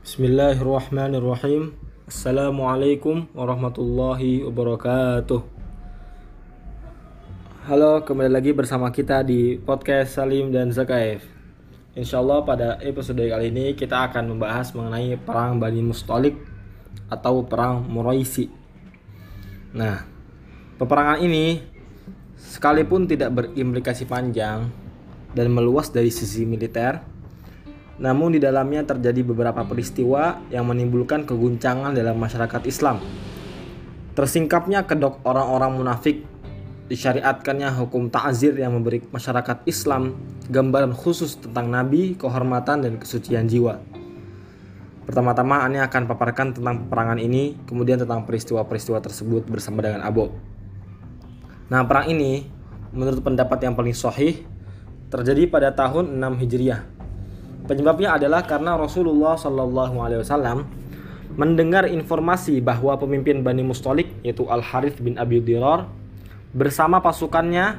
Bismillahirrahmanirrahim. Assalamualaikum warahmatullahi wabarakatuh. Halo, kembali lagi bersama kita di podcast Salim dan Zakaev. Insya Allah pada episode kali ini kita akan membahas mengenai perang Bani Mustalik atau perang Muraisi. Nah, peperangan ini sekalipun tidak berimplikasi panjang dan meluas dari sisi militer, namun di dalamnya terjadi beberapa peristiwa yang menimbulkan keguncangan dalam masyarakat Islam. Tersingkapnya kedok orang-orang munafik, disyariatkannya hukum ta'zir yang memberi masyarakat Islam gambaran khusus tentang Nabi, kehormatan dan kesucian jiwa. Pertama-tama Ani akan paparkan tentang peperangan ini, kemudian tentang peristiwa-peristiwa tersebut bersama dengan Abo. Nah, perang ini menurut pendapat yang paling sahih terjadi pada tahun 6 Hijriah Penyebabnya adalah karena Rasulullah Shallallahu Alaihi Wasallam mendengar informasi bahwa pemimpin Bani Mustalik yaitu Al Harith bin Abi Dirar bersama pasukannya,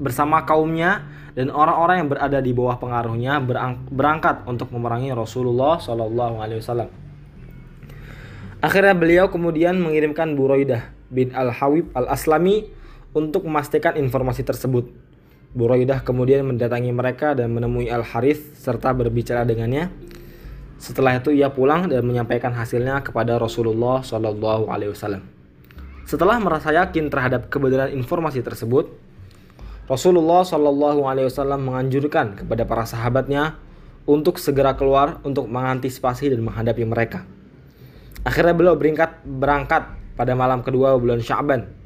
bersama kaumnya dan orang-orang yang berada di bawah pengaruhnya berangkat untuk memerangi Rasulullah Shallallahu Alaihi Wasallam. Akhirnya beliau kemudian mengirimkan Buraidah bin Al Hawib Al Aslami untuk memastikan informasi tersebut. Buraidah kemudian mendatangi mereka dan menemui Al-Harith serta berbicara dengannya. Setelah itu ia pulang dan menyampaikan hasilnya kepada Rasulullah Shallallahu Alaihi Wasallam. Setelah merasa yakin terhadap kebenaran informasi tersebut, Rasulullah Shallallahu Alaihi Wasallam menganjurkan kepada para sahabatnya untuk segera keluar untuk mengantisipasi dan menghadapi mereka. Akhirnya beliau berangkat berangkat pada malam kedua bulan Syaban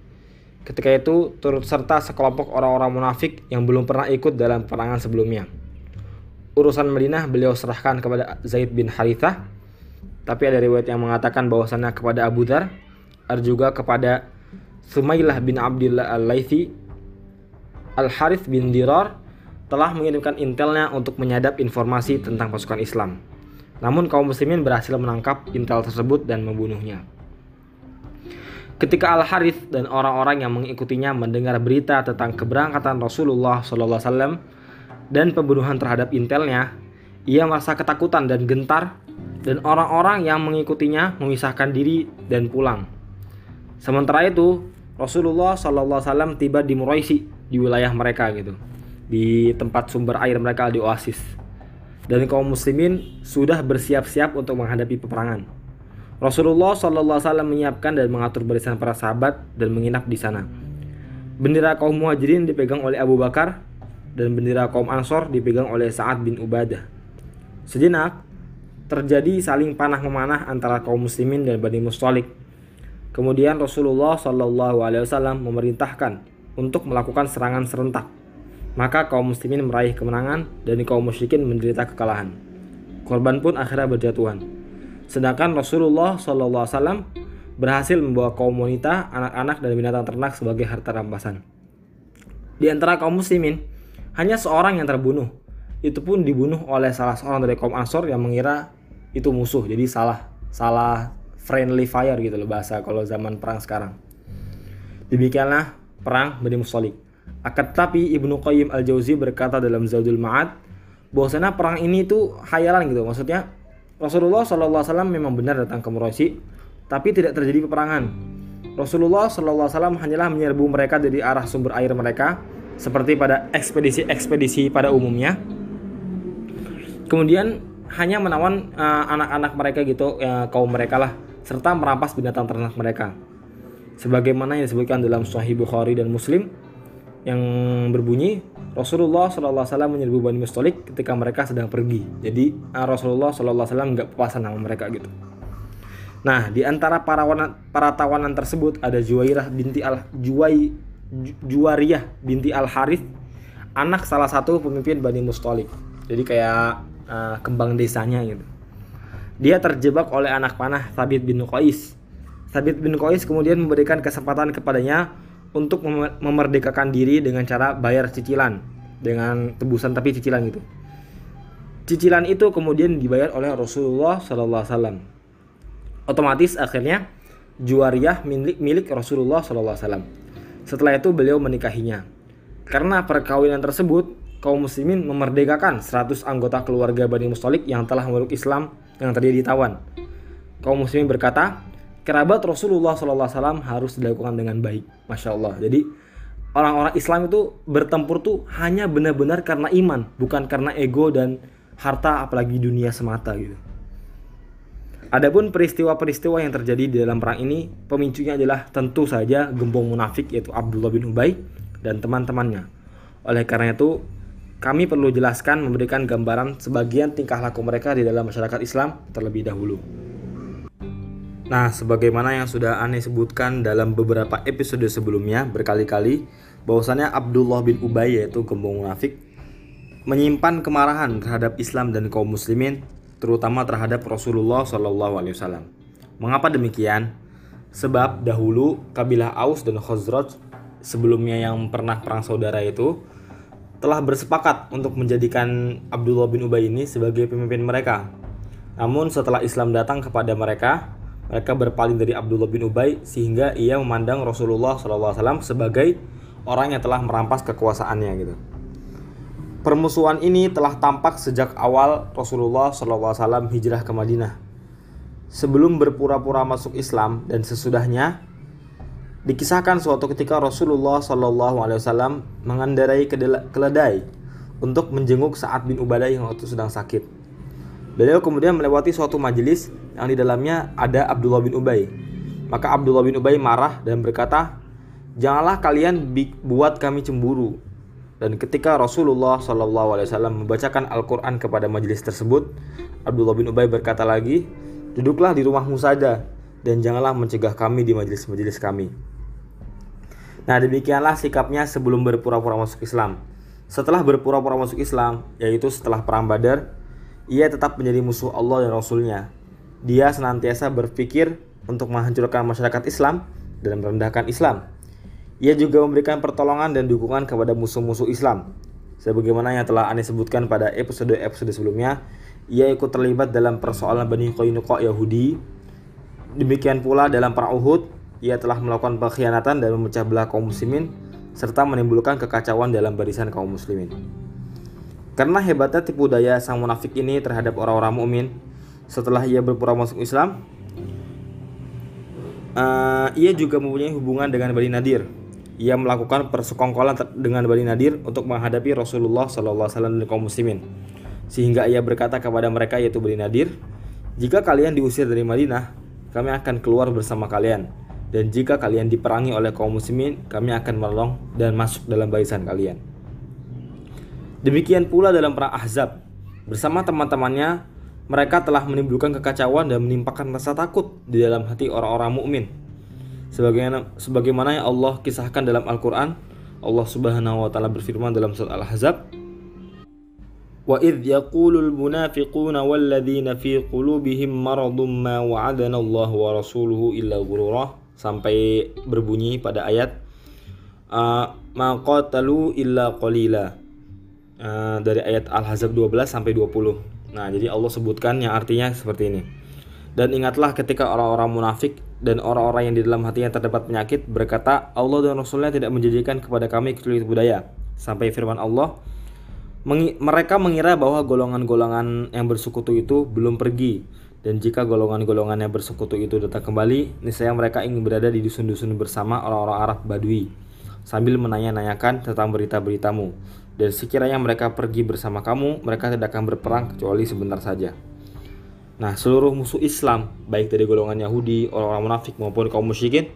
Ketika itu turut serta sekelompok orang-orang munafik yang belum pernah ikut dalam perangan sebelumnya. Urusan Madinah beliau serahkan kepada Zaid bin Harithah, tapi ada riwayat yang mengatakan bahwasannya kepada Abu Dhar, ada juga kepada Sumailah bin Abdullah al-Laythi, Al-Harith bin Dirar telah mengirimkan intelnya untuk menyadap informasi tentang pasukan Islam. Namun kaum muslimin berhasil menangkap intel tersebut dan membunuhnya. Ketika Al-Harith dan orang-orang yang mengikutinya mendengar berita tentang keberangkatan Rasulullah SAW dan pembunuhan terhadap intelnya, ia merasa ketakutan dan gentar dan orang-orang yang mengikutinya memisahkan diri dan pulang. Sementara itu, Rasulullah SAW tiba di Muraisi di wilayah mereka gitu, di tempat sumber air mereka di oasis. Dan kaum muslimin sudah bersiap-siap untuk menghadapi peperangan. Rasulullah SAW menyiapkan dan mengatur barisan para sahabat dan menginap di sana. Bendera kaum muhajirin dipegang oleh Abu Bakar dan bendera kaum ansor dipegang oleh Sa'ad bin Ubadah. Sejenak, terjadi saling panah memanah antara kaum muslimin dan Bani Mustalik. Kemudian Rasulullah SAW memerintahkan untuk melakukan serangan serentak. Maka kaum muslimin meraih kemenangan dan kaum musyrikin menderita kekalahan. Korban pun akhirnya berjatuhan. Sedangkan Rasulullah SAW berhasil membawa kaum wanita, anak-anak, dan binatang ternak sebagai harta rampasan. Di antara kaum muslimin, hanya seorang yang terbunuh. Itu pun dibunuh oleh salah seorang dari kaum Ansor yang mengira itu musuh. Jadi salah salah friendly fire gitu loh bahasa kalau zaman perang sekarang. Demikianlah perang Bani Mustalik. Akan tetapi Ibnu Qayyim Al-Jauzi berkata dalam Zaudul Ma'ad bahwasanya perang ini itu hayalan gitu. Maksudnya Rasulullah SAW memang benar datang ke Muraisi, tapi tidak terjadi peperangan. Rasulullah SAW hanyalah menyerbu mereka dari arah sumber air mereka, seperti pada ekspedisi-ekspedisi pada umumnya. Kemudian hanya menawan eh, anak-anak uh, mereka gitu, uh, kaum mereka lah, serta merampas binatang ternak mereka. Sebagaimana yang disebutkan dalam Sahih Bukhari dan Muslim yang berbunyi Rasulullah SAW menyerbu Bani Mustalik ketika mereka sedang pergi. Jadi uh, Rasulullah SAW nggak puasa nama mereka gitu. Nah, di antara para, wana, para tawanan tersebut ada Juwairah binti Al Juwai Juwariyah binti Al Harith, anak salah satu pemimpin Bani Mustalik. Jadi kayak uh, kembang desanya gitu. Dia terjebak oleh anak panah Thabit bin Qais. Thabit bin Qais kemudian memberikan kesempatan kepadanya untuk memerdekakan diri dengan cara bayar cicilan dengan tebusan tapi cicilan gitu. Cicilan itu kemudian dibayar oleh Rasulullah Sallallahu Alaihi Wasallam. Otomatis akhirnya Juwariyah milik milik Rasulullah Sallallahu Alaihi Wasallam. Setelah itu beliau menikahinya. Karena perkawinan tersebut, kaum muslimin memerdekakan 100 anggota keluarga Bani Mustalik yang telah memeluk Islam yang terjadi tawan. Kaum muslimin berkata, kerabat Rasulullah SAW harus dilakukan dengan baik. Masya Allah. Jadi orang-orang Islam itu bertempur tuh hanya benar-benar karena iman, bukan karena ego dan harta apalagi dunia semata gitu. Adapun peristiwa-peristiwa yang terjadi di dalam perang ini, pemicunya adalah tentu saja gembong munafik yaitu Abdullah bin Ubay dan teman-temannya. Oleh karena itu, kami perlu jelaskan memberikan gambaran sebagian tingkah laku mereka di dalam masyarakat Islam terlebih dahulu. Nah, sebagaimana yang sudah aneh sebutkan dalam beberapa episode sebelumnya berkali-kali, bahwasannya Abdullah bin Ubay yaitu gembong munafik menyimpan kemarahan terhadap Islam dan kaum muslimin, terutama terhadap Rasulullah Shallallahu Alaihi Wasallam. Mengapa demikian? Sebab dahulu kabilah Aus dan Khazraj sebelumnya yang pernah perang saudara itu telah bersepakat untuk menjadikan Abdullah bin Ubay ini sebagai pemimpin mereka. Namun setelah Islam datang kepada mereka, mereka berpaling dari Abdullah bin Ubay sehingga ia memandang Rasulullah SAW sebagai orang yang telah merampas kekuasaannya gitu. Permusuhan ini telah tampak sejak awal Rasulullah SAW hijrah ke Madinah. Sebelum berpura-pura masuk Islam dan sesudahnya, Dikisahkan suatu ketika Rasulullah Wasallam mengendarai keledai untuk menjenguk saat bin Ubadah yang waktu sedang sakit. Beliau kemudian melewati suatu majelis yang di dalamnya ada Abdullah bin Ubay. Maka Abdullah bin Ubay marah dan berkata, Janganlah kalian buat kami cemburu. Dan ketika Rasulullah Wasallam membacakan Al-Quran kepada majelis tersebut, Abdullah bin Ubay berkata lagi, Duduklah di rumahmu saja dan janganlah mencegah kami di majelis-majelis kami. Nah demikianlah sikapnya sebelum berpura-pura masuk Islam. Setelah berpura-pura masuk Islam, yaitu setelah perang Badar, ia tetap menjadi musuh Allah dan Rasulnya. Dia senantiasa berpikir untuk menghancurkan masyarakat Islam dan merendahkan Islam. Ia juga memberikan pertolongan dan dukungan kepada musuh-musuh Islam. Sebagaimana yang telah Anda sebutkan pada episode-episode sebelumnya, ia ikut terlibat dalam persoalan Bani Qainuqa Yahudi. Demikian pula dalam perang Uhud, ia telah melakukan pengkhianatan dan memecah belah kaum muslimin serta menimbulkan kekacauan dalam barisan kaum muslimin. Karena hebatnya tipu daya sang munafik ini terhadap orang-orang mukmin, setelah ia berpura masuk Islam, uh, ia juga mempunyai hubungan dengan Bani Nadir. Ia melakukan persekongkolan dengan Bani Nadir untuk menghadapi Rasulullah SAW dan kaum muslimin. Sehingga ia berkata kepada mereka yaitu Bani Nadir, "Jika kalian diusir dari Madinah, kami akan keluar bersama kalian." Dan jika kalian diperangi oleh kaum muslimin, kami akan menolong dan masuk dalam barisan kalian. Demikian pula dalam perang Ahzab. Bersama teman-temannya, mereka telah menimbulkan kekacauan dan menimpakan rasa takut di dalam hati orang-orang mukmin. Sebagaimana, sebagaimana yang Allah kisahkan dalam Al-Quran, Allah Subhanahu wa taala berfirman dalam surat Al-Ahzab, yaqulul munafiquna walladzina fi qulubihim maradun ma wa'adana Allah wa rasuluhu illa ghurura sampai berbunyi pada ayat uh, maqatalu illa qalila uh, dari ayat Al-Hazab 12 sampai 20. Nah, jadi Allah sebutkan yang artinya seperti ini. Dan ingatlah ketika orang-orang munafik dan orang-orang yang di dalam hatinya terdapat penyakit berkata, Allah dan Rasulnya tidak menjanjikan kepada kami kecuali budaya. Sampai firman Allah, mereka mengira bahwa golongan-golongan yang bersekutu itu belum pergi dan jika golongan-golongan yang bersekutu itu datang kembali, niscaya mereka ingin berada di dusun-dusun bersama orang-orang Arab Badui, sambil menanya-nanyakan tentang berita-beritamu. Dan sekiranya mereka pergi bersama kamu, mereka tidak akan berperang kecuali sebentar saja. Nah, seluruh musuh Islam, baik dari golongan Yahudi, orang-orang munafik maupun kaum musyrikin,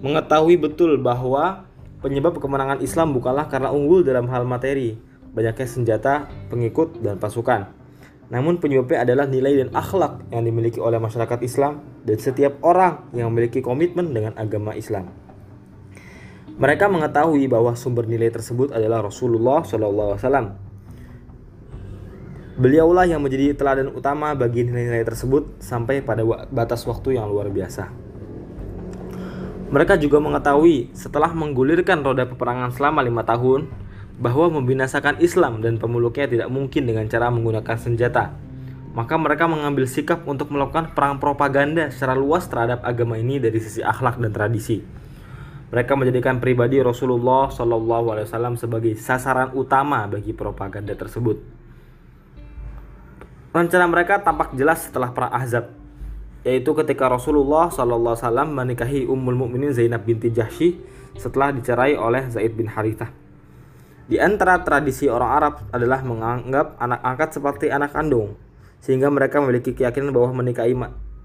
mengetahui betul bahwa penyebab kemenangan Islam bukanlah karena unggul dalam hal materi, banyaknya senjata, pengikut, dan pasukan namun penyebabnya adalah nilai dan akhlak yang dimiliki oleh masyarakat Islam dan setiap orang yang memiliki komitmen dengan agama Islam. Mereka mengetahui bahwa sumber nilai tersebut adalah Rasulullah SAW. Beliaulah yang menjadi teladan utama bagi nilai-nilai tersebut sampai pada batas waktu yang luar biasa. Mereka juga mengetahui setelah menggulirkan roda peperangan selama lima tahun, bahwa membinasakan Islam dan pemeluknya tidak mungkin dengan cara menggunakan senjata. Maka mereka mengambil sikap untuk melakukan perang propaganda secara luas terhadap agama ini dari sisi akhlak dan tradisi. Mereka menjadikan pribadi Rasulullah SAW sebagai sasaran utama bagi propaganda tersebut. Rencana mereka tampak jelas setelah perang Ahzab, yaitu ketika Rasulullah SAW menikahi Ummul Mukminin Zainab binti Jahsy setelah dicerai oleh Zaid bin Harithah. Di antara tradisi orang Arab adalah menganggap anak angkat seperti anak kandung, sehingga mereka memiliki keyakinan bahwa menikahi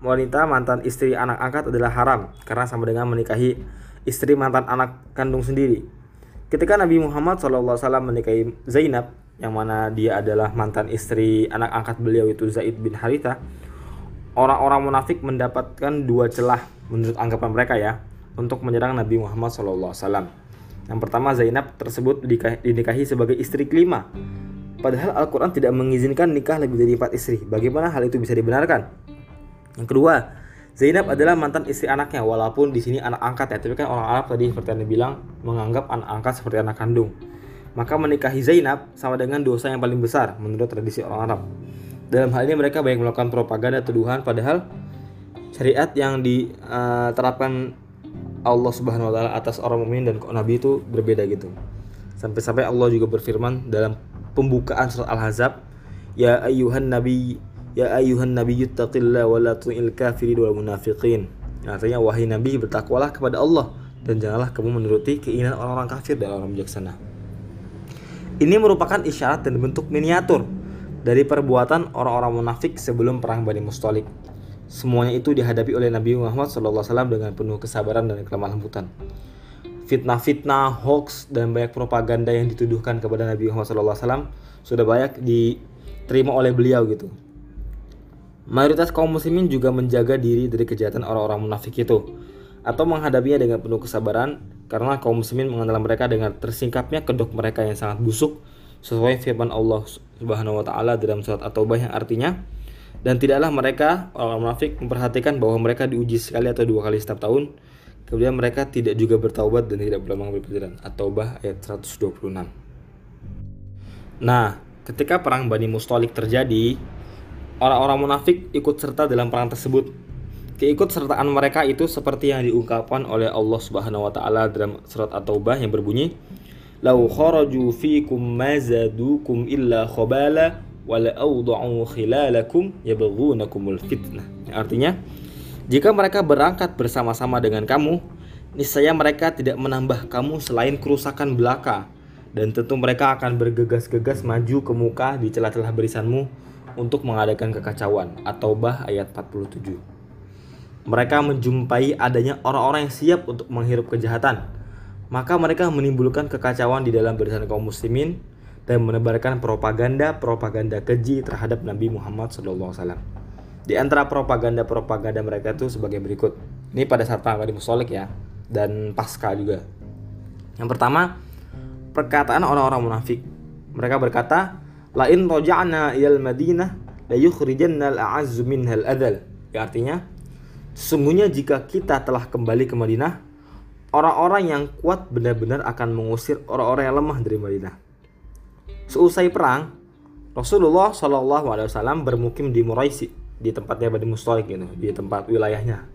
wanita mantan istri anak angkat adalah haram karena sama dengan menikahi istri mantan anak kandung sendiri. Ketika Nabi Muhammad SAW menikahi Zainab, yang mana dia adalah mantan istri anak angkat beliau itu Zaid bin Haritha, orang-orang munafik mendapatkan dua celah menurut anggapan mereka ya untuk menyerang Nabi Muhammad SAW. Yang pertama Zainab tersebut dinikahi sebagai istri kelima. Padahal Al-Quran tidak mengizinkan nikah lebih dari empat istri. Bagaimana hal itu bisa dibenarkan? Yang kedua, Zainab adalah mantan istri anaknya walaupun di sini anak angkat ya tapi kan orang Arab tadi seperti yang bilang menganggap anak angkat seperti anak kandung. Maka menikahi Zainab sama dengan dosa yang paling besar menurut tradisi orang Arab. Dalam hal ini mereka banyak melakukan propaganda tuduhan padahal syariat yang diterapkan Allah Subhanahu wa taala atas orang mukmin dan nabi itu berbeda gitu. Sampai-sampai Allah juga berfirman dalam pembukaan surat Al-Ahzab ya ayyuhan nabi Ya ayuhan nabi yuttaqillah wa la tu'il kafirin wal munafiqin. Artinya wahai nabi bertakwalah kepada Allah dan janganlah kamu menuruti keinginan orang-orang kafir dan orang bijaksana. Ini merupakan isyarat dan bentuk miniatur dari perbuatan orang-orang munafik sebelum perang Bani Mustalik. Semuanya itu dihadapi oleh Nabi Muhammad SAW dengan penuh kesabaran dan kelemah lembutan. Fitnah-fitnah, hoax, dan banyak propaganda yang dituduhkan kepada Nabi Muhammad SAW sudah banyak diterima oleh beliau gitu. Mayoritas kaum muslimin juga menjaga diri dari kejahatan orang-orang munafik itu atau menghadapinya dengan penuh kesabaran karena kaum muslimin mengenal mereka dengan tersingkapnya kedok mereka yang sangat busuk sesuai firman Allah Subhanahu wa taala dalam surat At-Taubah yang artinya dan tidaklah mereka orang munafik memperhatikan bahwa mereka diuji sekali atau dua kali setiap tahun. Kemudian mereka tidak juga bertaubat dan tidak mengambil pelajaran At-Taubah ayat 126 Nah, ketika perang Bani Mustalik terjadi, orang-orang munafik ikut serta dalam perang tersebut. Keikut sertaan mereka itu seperti yang diungkapkan oleh Allah Subhanahu wa taala dalam surat At-Taubah yang berbunyi, "Lau kharaju fikum ma zadukum illa khabala wa la awda'u khilalakum yabghunakumul fitnah." Artinya, jika mereka berangkat bersama-sama dengan kamu, niscaya mereka tidak menambah kamu selain kerusakan belaka dan tentu mereka akan bergegas-gegas maju ke muka di celah-celah barisanmu untuk mengadakan kekacauan atau bah ayat 47. Mereka menjumpai adanya orang-orang yang siap untuk menghirup kejahatan. Maka mereka menimbulkan kekacauan di dalam barisan kaum muslimin dan menebarkan propaganda-propaganda keji terhadap Nabi Muhammad SAW. Di antara propaganda-propaganda mereka itu sebagai berikut. Ini pada saat di Musolik ya, dan pasca juga. Yang pertama, perkataan orang-orang munafik. Mereka berkata, La in raja'na ilal Madinah la yukhrijanna al-a'azzu minhal adal. Ya artinya sesungguhnya jika kita telah kembali ke Madinah, orang-orang yang kuat benar-benar akan mengusir orang-orang yang lemah dari Madinah. Seusai perang, Rasulullah Shallallahu Alaihi Wasallam bermukim di Muraisi di tempatnya Bani Mustalik gitu, di tempat wilayahnya.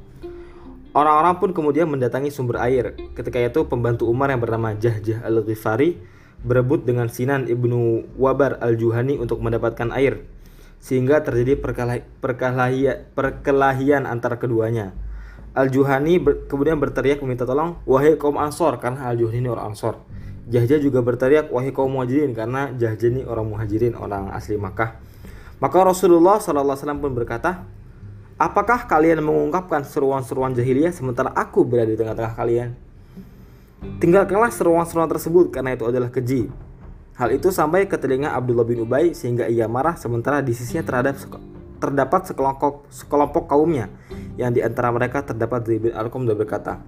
Orang-orang pun kemudian mendatangi sumber air. Ketika itu pembantu Umar yang bernama Jahjah al-Ghifari berebut dengan Sinan ibnu Wabar al-Juhani untuk mendapatkan air, sehingga terjadi perkelahian, antara keduanya. Al-Juhani ber, kemudian berteriak meminta tolong, wahai kaum Ansor, karena Al-Juhani ini orang Ansor. Jahja juga berteriak, wahai kaum Muhajirin, karena Jahja ini orang Muhajirin, orang asli Makkah. Maka Rasulullah SAW pun berkata, Apakah kalian mengungkapkan seruan-seruan jahiliyah sementara aku berada di tengah-tengah kalian? Tinggalkanlah seruan-seruan tersebut karena itu adalah keji. Hal itu sampai ke telinga Abdullah bin Ubay sehingga ia marah sementara di sisinya terhadap terdapat sekelompok sekelompok kaumnya yang di antara mereka terdapat Zaid bin Arqam dan berkata,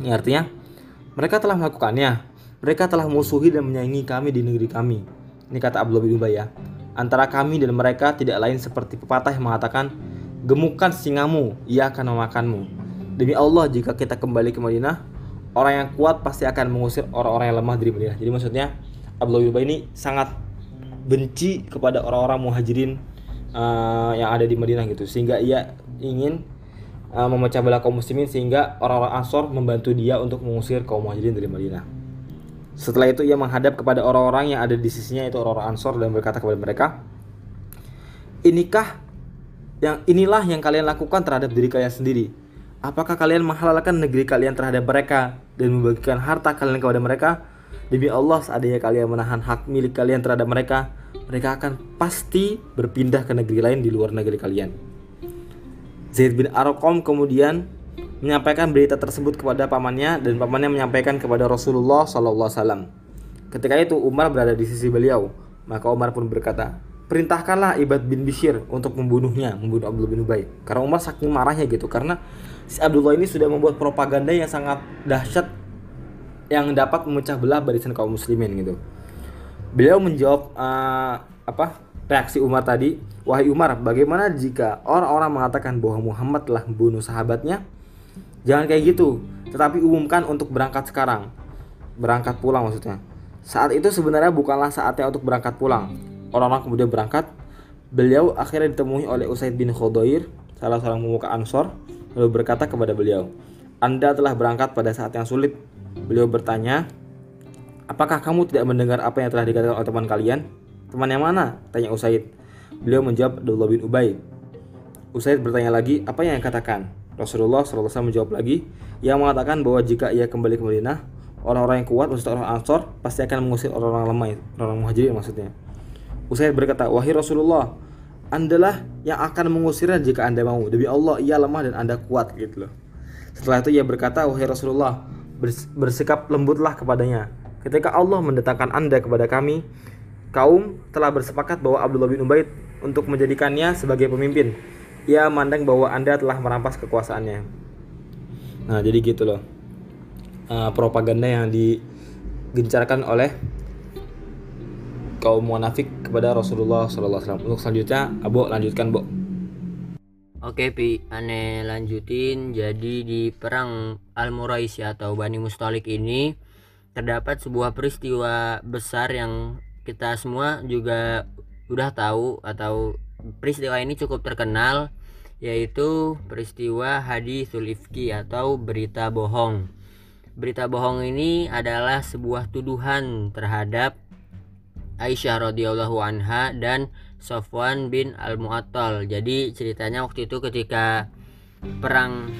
ini artinya mereka telah melakukannya. Mereka telah musuhi dan menyaingi kami di negeri kami. Ini kata Abdullah bin Ubay ya. Antara kami dan mereka tidak lain seperti pepatah yang mengatakan, Gemukkan singamu, ia akan memakanmu. Demi Allah, jika kita kembali ke Madinah, orang yang kuat pasti akan mengusir orang-orang yang lemah dari Madinah. Jadi maksudnya Abdullah Ubay ini sangat benci kepada orang-orang muhajirin uh, yang ada di Madinah gitu sehingga ia ingin uh, memecah belah kaum muslimin sehingga orang-orang Ansor membantu dia untuk mengusir kaum muhajirin dari Madinah. Setelah itu ia menghadap kepada orang-orang yang ada di sisinya itu orang-orang Ansor dan berkata kepada mereka, inikah yang inilah yang kalian lakukan terhadap diri kalian sendiri. Apakah kalian menghalalkan negeri kalian terhadap mereka dan membagikan harta kalian kepada mereka? Demi Allah, seandainya kalian menahan hak milik kalian terhadap mereka, mereka akan pasti berpindah ke negeri lain di luar negeri kalian. Zaid bin Arqam kemudian menyampaikan berita tersebut kepada pamannya dan pamannya menyampaikan kepada Rasulullah SAW. Ketika itu Umar berada di sisi beliau, maka Umar pun berkata, perintahkanlah Ibad bin Bishir untuk membunuhnya, membunuh Abdullah bin Ubay. Karena Umar saking marahnya gitu, karena si Abdullah ini sudah membuat propaganda yang sangat dahsyat yang dapat memecah belah barisan kaum muslimin gitu. Beliau menjawab uh, apa reaksi Umar tadi, wahai Umar, bagaimana jika orang-orang mengatakan bahwa Muhammad telah membunuh sahabatnya? Jangan kayak gitu, tetapi umumkan untuk berangkat sekarang. Berangkat pulang maksudnya. Saat itu sebenarnya bukanlah saatnya untuk berangkat pulang. Orang-orang kemudian berangkat. Beliau akhirnya ditemui oleh Usaid bin Khodoir, salah seorang pemuka Ansor, lalu berkata kepada beliau, Anda telah berangkat pada saat yang sulit Beliau bertanya, Apakah kamu tidak mendengar apa yang telah dikatakan oleh teman kalian? Teman yang mana? Tanya Usaid. Beliau menjawab Abdullah bin Ubay. Usaid bertanya lagi, apa yang katakan? Rasulullah SAW menjawab lagi, yang mengatakan bahwa jika ia kembali ke Madinah, orang-orang yang kuat, maksudnya orang Ansor, pasti akan mengusir orang-orang lemah, orang muhajirin maksudnya. Usaid berkata, wahai Rasulullah, Andalah yang akan mengusirnya jika anda mau. Demi Allah, ia lemah dan anda kuat gitu loh. Setelah itu ia berkata, wahai Rasulullah, bersikap lembutlah kepadanya. Ketika Allah mendatangkan Anda kepada kami, kaum telah bersepakat bahwa Abdullah bin Ubaid untuk menjadikannya sebagai pemimpin. Ia mandang bahwa Anda telah merampas kekuasaannya. Nah, jadi gitu loh. Uh, propaganda yang digencarkan oleh kaum munafik kepada Rasulullah SAW. Untuk selanjutnya, Abu lanjutkan, Bu. Oke Pi, aneh lanjutin. Jadi di perang Al-Muraisi atau Bani Mustalik ini terdapat sebuah peristiwa besar yang kita semua juga udah tahu atau peristiwa ini cukup terkenal yaitu peristiwa hadithul ifki atau berita bohong. Berita bohong ini adalah sebuah tuduhan terhadap Aisyah radhiyallahu anha dan Sofwan bin Al-Mu'attal. Jadi ceritanya waktu itu ketika perang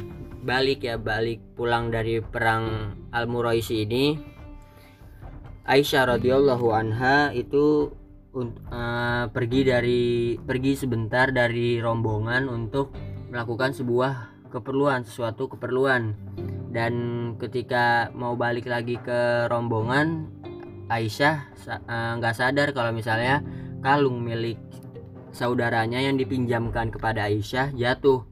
balik ya balik pulang dari perang Al-Muraisi ini Aisyah radhiyallahu anha itu uh, pergi dari pergi sebentar dari rombongan untuk melakukan sebuah keperluan sesuatu keperluan dan ketika mau balik lagi ke rombongan Aisyah eh, nggak uh, sadar kalau misalnya kalung milik saudaranya yang dipinjamkan kepada Aisyah jatuh.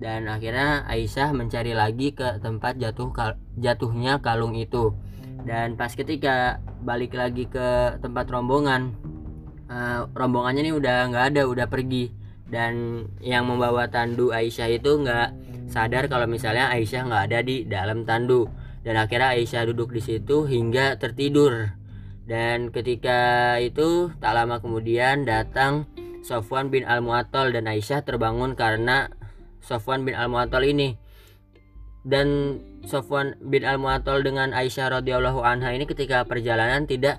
Dan akhirnya Aisyah mencari lagi ke tempat jatuh jatuhnya kalung itu. Dan pas ketika balik lagi ke tempat rombongan uh, rombongannya ini udah nggak ada udah pergi. Dan yang membawa tandu Aisyah itu nggak sadar kalau misalnya Aisyah nggak ada di dalam tandu. Dan akhirnya Aisyah duduk di situ hingga tertidur dan ketika itu tak lama kemudian datang Sofwan bin Al-Mu'attal dan Aisyah terbangun karena Sofwan bin Al-Mu'attal ini. Dan Sofwan bin Al-Mu'attal dengan Aisyah radhiyallahu anha ini ketika perjalanan tidak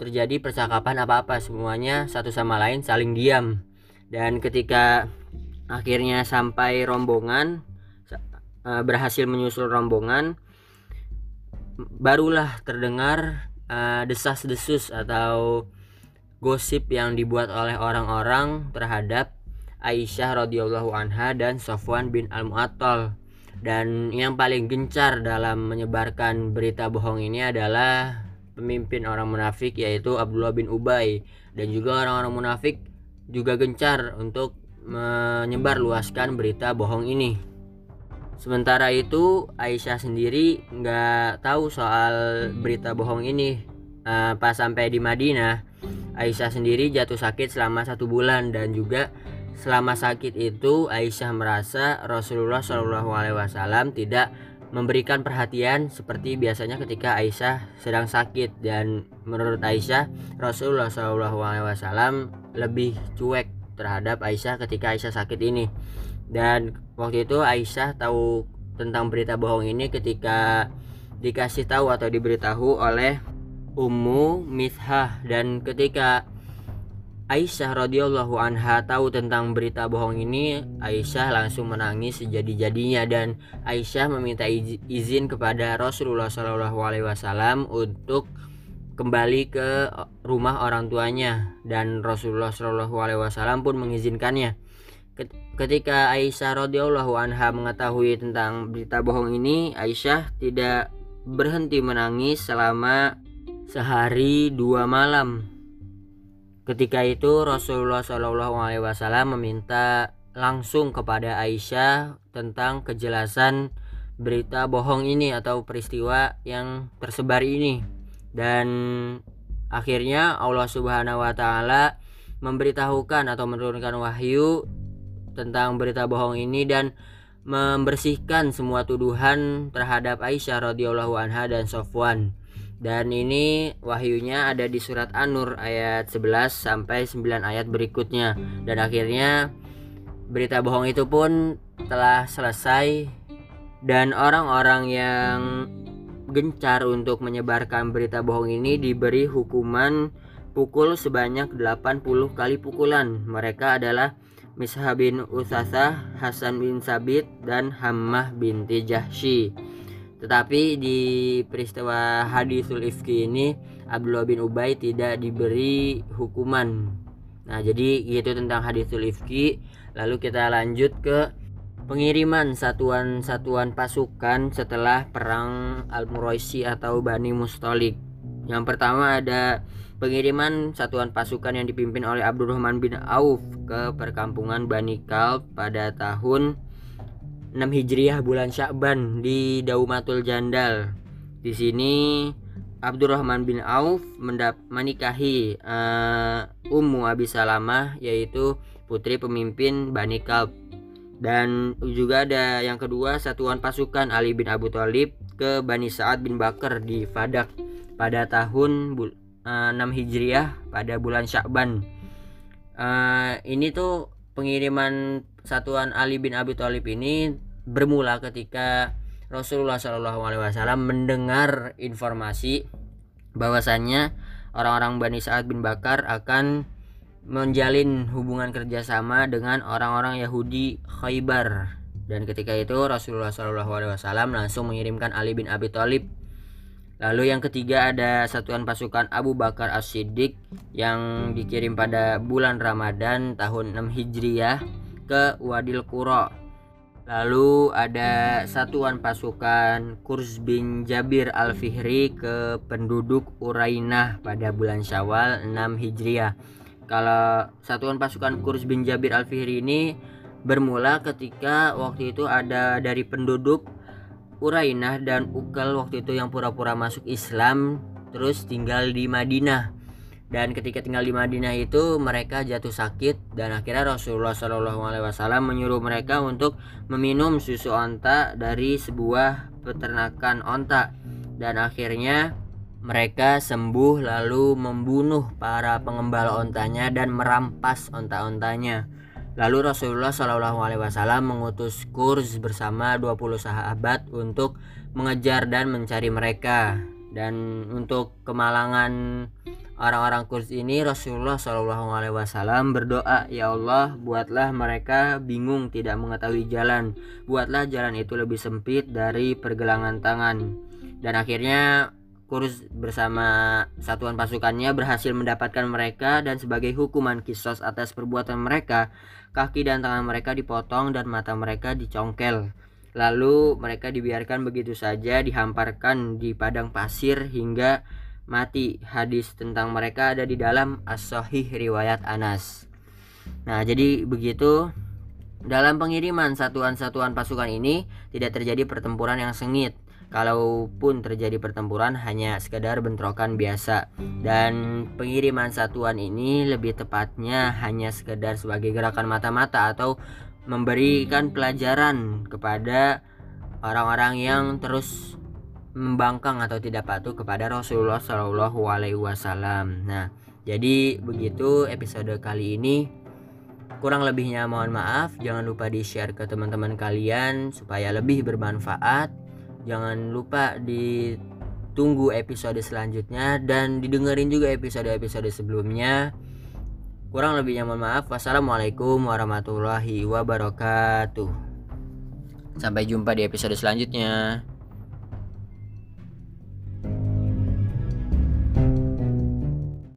terjadi percakapan apa-apa, semuanya satu sama lain saling diam. Dan ketika akhirnya sampai rombongan eh, berhasil menyusul rombongan barulah terdengar uh, desas-desus atau gosip yang dibuat oleh orang-orang terhadap Aisyah radhiyallahu anha dan Sofwan bin Al-Mu'attal. Dan yang paling gencar dalam menyebarkan berita bohong ini adalah pemimpin orang munafik yaitu Abdullah bin Ubay dan juga orang-orang munafik juga gencar untuk menyebar luaskan berita bohong ini. Sementara itu Aisyah sendiri nggak tahu soal berita bohong ini. Uh, pas sampai di Madinah, Aisyah sendiri jatuh sakit selama satu bulan. Dan juga selama sakit itu Aisyah merasa Rasulullah Shallallahu Alaihi Wasallam tidak memberikan perhatian seperti biasanya ketika Aisyah sedang sakit. Dan menurut Aisyah Rasulullah Shallallahu Alaihi Wasallam lebih cuek terhadap Aisyah ketika Aisyah sakit ini dan waktu itu Aisyah tahu tentang berita bohong ini ketika dikasih tahu atau diberitahu oleh Ummu Mithah. Dan ketika Aisyah radhiyallahu anha tahu tentang berita bohong ini, Aisyah langsung menangis sejadi-jadinya. Dan Aisyah meminta izin kepada Rasulullah Shallallahu Alaihi Wasallam untuk kembali ke rumah orang tuanya. Dan Rasulullah Shallallahu Alaihi Wasallam pun mengizinkannya. Ketika Aisyah radhiyallahu anha mengetahui tentang berita bohong ini, Aisyah tidak berhenti menangis selama sehari dua malam. Ketika itu Rasulullah Shallallahu Alaihi Wasallam meminta langsung kepada Aisyah tentang kejelasan berita bohong ini atau peristiwa yang tersebar ini. Dan akhirnya Allah Subhanahu wa taala memberitahukan atau menurunkan wahyu tentang berita bohong ini dan membersihkan semua tuduhan terhadap Aisyah radhiyallahu anha dan Sofwan. Dan ini wahyunya ada di surat An-Nur ayat 11 sampai 9 ayat berikutnya. Dan akhirnya berita bohong itu pun telah selesai dan orang-orang yang gencar untuk menyebarkan berita bohong ini diberi hukuman pukul sebanyak 80 kali pukulan. Mereka adalah Misha bin Usasah, Hasan bin Sabit, dan Hammah binti Jahshi. Tetapi di peristiwa hadisul ifki ini Abdullah bin Ubay tidak diberi hukuman. Nah, jadi itu tentang hadisul ifki. Lalu kita lanjut ke pengiriman satuan-satuan pasukan setelah perang Al-Muraisi atau Bani Mustalik. Yang pertama ada pengiriman satuan pasukan yang dipimpin oleh Abdurrahman bin Auf ke perkampungan Bani Kalb pada tahun 6 Hijriah bulan Syakban di Daumatul Jandal. Di sini Abdurrahman bin Auf mendap menikahi uh, Ummu Abi Salamah yaitu putri pemimpin Bani Kalb. Dan juga ada yang kedua satuan pasukan Ali bin Abu Thalib ke Bani Sa'ad bin Bakar di Fadak pada tahun uh, 6 Hijriah pada bulan Syakban. Uh, ini tuh pengiriman satuan Ali bin Abi Thalib ini bermula ketika Rasulullah Shallallahu Alaihi Wasallam mendengar informasi bahwasannya orang-orang Bani Sa'ad bin Bakar akan menjalin hubungan kerjasama dengan orang-orang Yahudi Khaybar dan ketika itu Rasulullah Shallallahu Alaihi Wasallam langsung mengirimkan Ali bin Abi Thalib Lalu yang ketiga ada satuan pasukan Abu Bakar As-Siddiq yang dikirim pada bulan Ramadan tahun 6 Hijriah ke Wadil Qura Lalu ada satuan pasukan Kurs bin Jabir Al-Fihri ke penduduk Urainah pada bulan Syawal 6 Hijriah. Kalau satuan pasukan Kurs bin Jabir Al-Fihri ini bermula ketika waktu itu ada dari penduduk Urainah dan Ukal waktu itu yang pura-pura masuk Islam terus tinggal di Madinah dan ketika tinggal di Madinah itu mereka jatuh sakit dan akhirnya Rasulullah Shallallahu Alaihi Wasallam menyuruh mereka untuk meminum susu onta dari sebuah peternakan onta dan akhirnya mereka sembuh lalu membunuh para pengembala ontanya dan merampas onta-ontanya. Lalu Rasulullah Shallallahu Alaihi Wasallam mengutus kurs bersama 20 sahabat untuk mengejar dan mencari mereka. Dan untuk kemalangan orang-orang kurs ini Rasulullah Shallallahu Alaihi Wasallam berdoa ya Allah buatlah mereka bingung tidak mengetahui jalan. Buatlah jalan itu lebih sempit dari pergelangan tangan. Dan akhirnya kurs bersama satuan pasukannya berhasil mendapatkan mereka dan sebagai hukuman kisos atas perbuatan mereka kaki dan tangan mereka dipotong dan mata mereka dicongkel lalu mereka dibiarkan begitu saja dihamparkan di padang pasir hingga mati. Hadis tentang mereka ada di dalam As-Sahih riwayat Anas. Nah, jadi begitu dalam pengiriman satuan-satuan pasukan ini tidak terjadi pertempuran yang sengit. Kalaupun terjadi pertempuran hanya sekedar bentrokan biasa dan pengiriman satuan ini lebih tepatnya hanya sekedar sebagai gerakan mata-mata atau memberikan pelajaran kepada orang-orang yang terus membangkang atau tidak patuh kepada Rasulullah Shallallahu Alaihi Wasallam. Nah, jadi begitu episode kali ini. Kurang lebihnya mohon maaf. Jangan lupa di share ke teman-teman kalian supaya lebih bermanfaat. Jangan lupa ditunggu episode selanjutnya dan didengerin juga episode-episode sebelumnya. kurang lebihnya mohon maaf. Wassalamualaikum warahmatullahi wabarakatuh. Sampai jumpa di episode selanjutnya